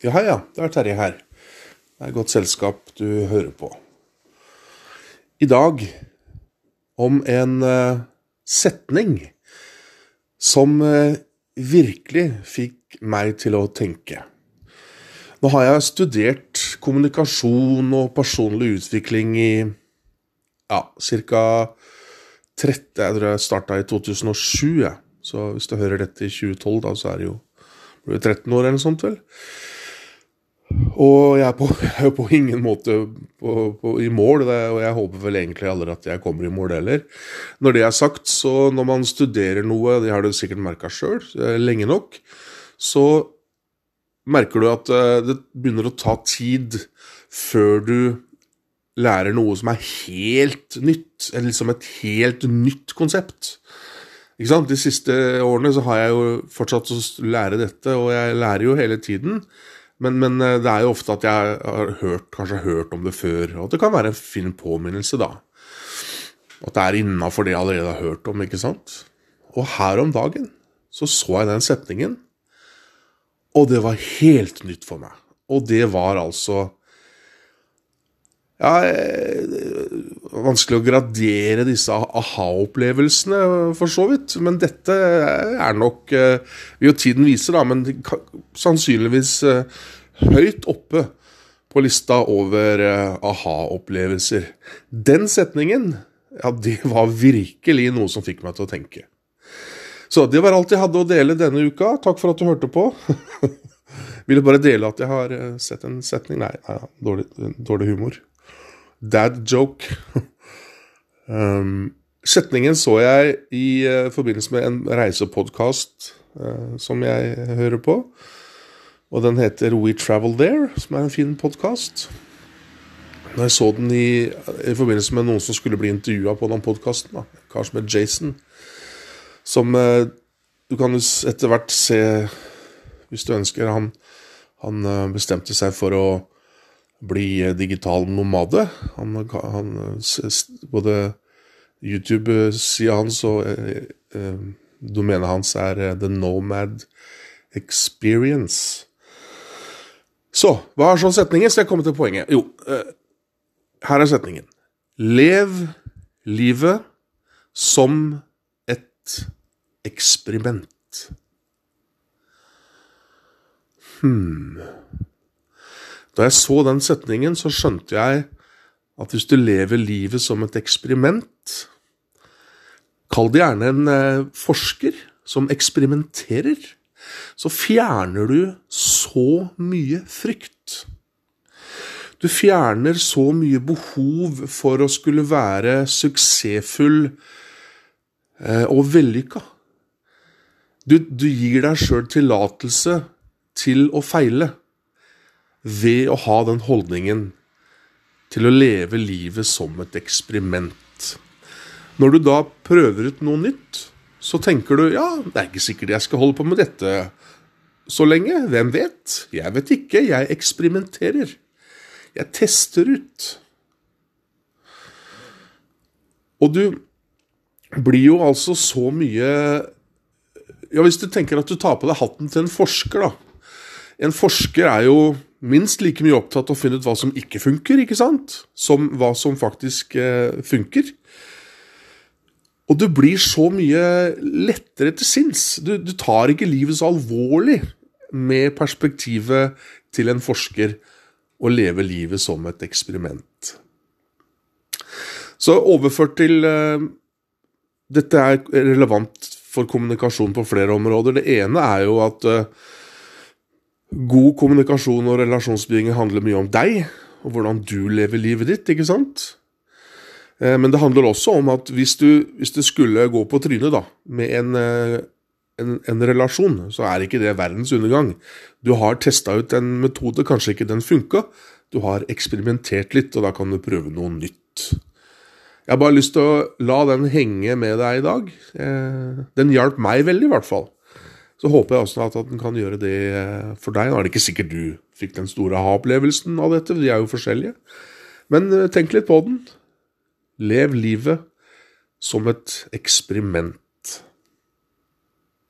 Ja, ja, det er Terje her. Det er godt selskap du hører på. I dag om en uh, setning som uh, virkelig fikk meg til å tenke. Nå har jeg studert kommunikasjon og personlig utvikling i ja, ca. 30 Jeg tror jeg starta i 2007, ja. så hvis du hører dette i 2012, da, så er det jo blir det 13 år eller noe sånt, vel. Og jeg er, på, jeg er på ingen måte på, på, i mål, og jeg håper vel egentlig aldri at jeg kommer i mål heller. Når det er sagt, så når man studerer noe, det har du sikkert merka sjøl, eh, lenge nok, så merker du at eh, det begynner å ta tid før du lærer noe som er helt nytt, eller liksom et helt nytt konsept. Ikke sant? De siste årene så har jeg jo fortsatt å lære dette, og jeg lærer jo hele tiden. Men, men, eh, det er jo ofte at jeg har hørt, kanskje hørt om det før, og det kan være en fin påminnelse, da. At det er innafor det jeg allerede har hørt om, ikke sant? Og her om dagen så så jeg den setningen, og det var helt nytt for meg. Og det var altså ja, eh, Vanskelig å gradere disse aha-opplevelsene, for så vidt. Men dette er nok eh, Vil jo tiden vise, da, men sannsynligvis eh, høyt oppe på lista over aha-opplevelser. Den setningen, ja, det var virkelig noe som fikk meg til å tenke. Så det var alt jeg hadde å dele denne uka. Takk for at du hørte på. Ville bare dele at jeg har sett en setning. Nei, nei dårlig, dårlig humor. Dad joke. um, setningen så jeg i uh, forbindelse med en reisepodkast uh, som jeg hører på. Og den heter We Travel There, som er en fin podkast. Når jeg så den i, i, forbindelse med noen som skulle bli intervjua på den podkasten, som het Jason, som uh, du kan etter hvert se, hvis du ønsker Han, han bestemte seg for å bli eh, digital nomade. Han, han, både YouTube-sida hans og eh, eh, domenet hans er eh, The Nomad Experience. Så hva er så setningen? Skal jeg komme til poenget? Jo, eh, her er setningen. Lev livet som et eksperiment. Hmm. Da jeg så den setningen, så skjønte jeg at hvis du lever livet som et eksperiment Kall det gjerne en eh, forsker som eksperimenterer. Så fjerner du så mye frykt. Du fjerner så mye behov for å skulle være suksessfull eh, og vellykka. Du, du gir deg sjøl tillatelse til å feile ved å ha den holdningen til å leve livet som et eksperiment. Når du da prøver ut noe nytt, så tenker du ja, det er ikke sikkert jeg skal holde på med dette så lenge. Hvem vet? Jeg vet ikke. Jeg eksperimenterer. Jeg tester ut. Og du blir jo altså så mye Ja, hvis du tenker at du tar på deg hatten til en forsker, da. En forsker er jo minst like mye opptatt av å finne ut hva som ikke funker, ikke sant? som hva som faktisk eh, funker. Og du blir så mye lettere til sinns. Du, du, tar ikke livet så alvorlig med perspektivet til en forsker å leve livet som et eksperiment. Så overført til eh, Dette er relevant for kommunikasjon på flere områder. Det ene er jo at eh, God kommunikasjon og relasjonsbygging handler mye om deg, og hvordan du lever livet ditt, ikke sant? Eh, men det handler også om at hvis du, hvis du skulle gå på trynet da, med en, eh, en, en, relasjon, så er ikke det verdens undergang. Du har testa ut en metode, kanskje ikke den funka. Du har eksperimentert litt, og da kan du prøve noe nytt. Jeg har bare lyst til å la den henge med deg i dag. Eh, den hjalp meg veldig, i hvert fall. Så håper jeg også at den kan gjøre det eh, for deg. Nå er det ikke sikkert du fikk den store aha-opplevelsen av dette, de er jo forskjellige. Men eh, tenk litt på den. Lev livet som et eksperiment.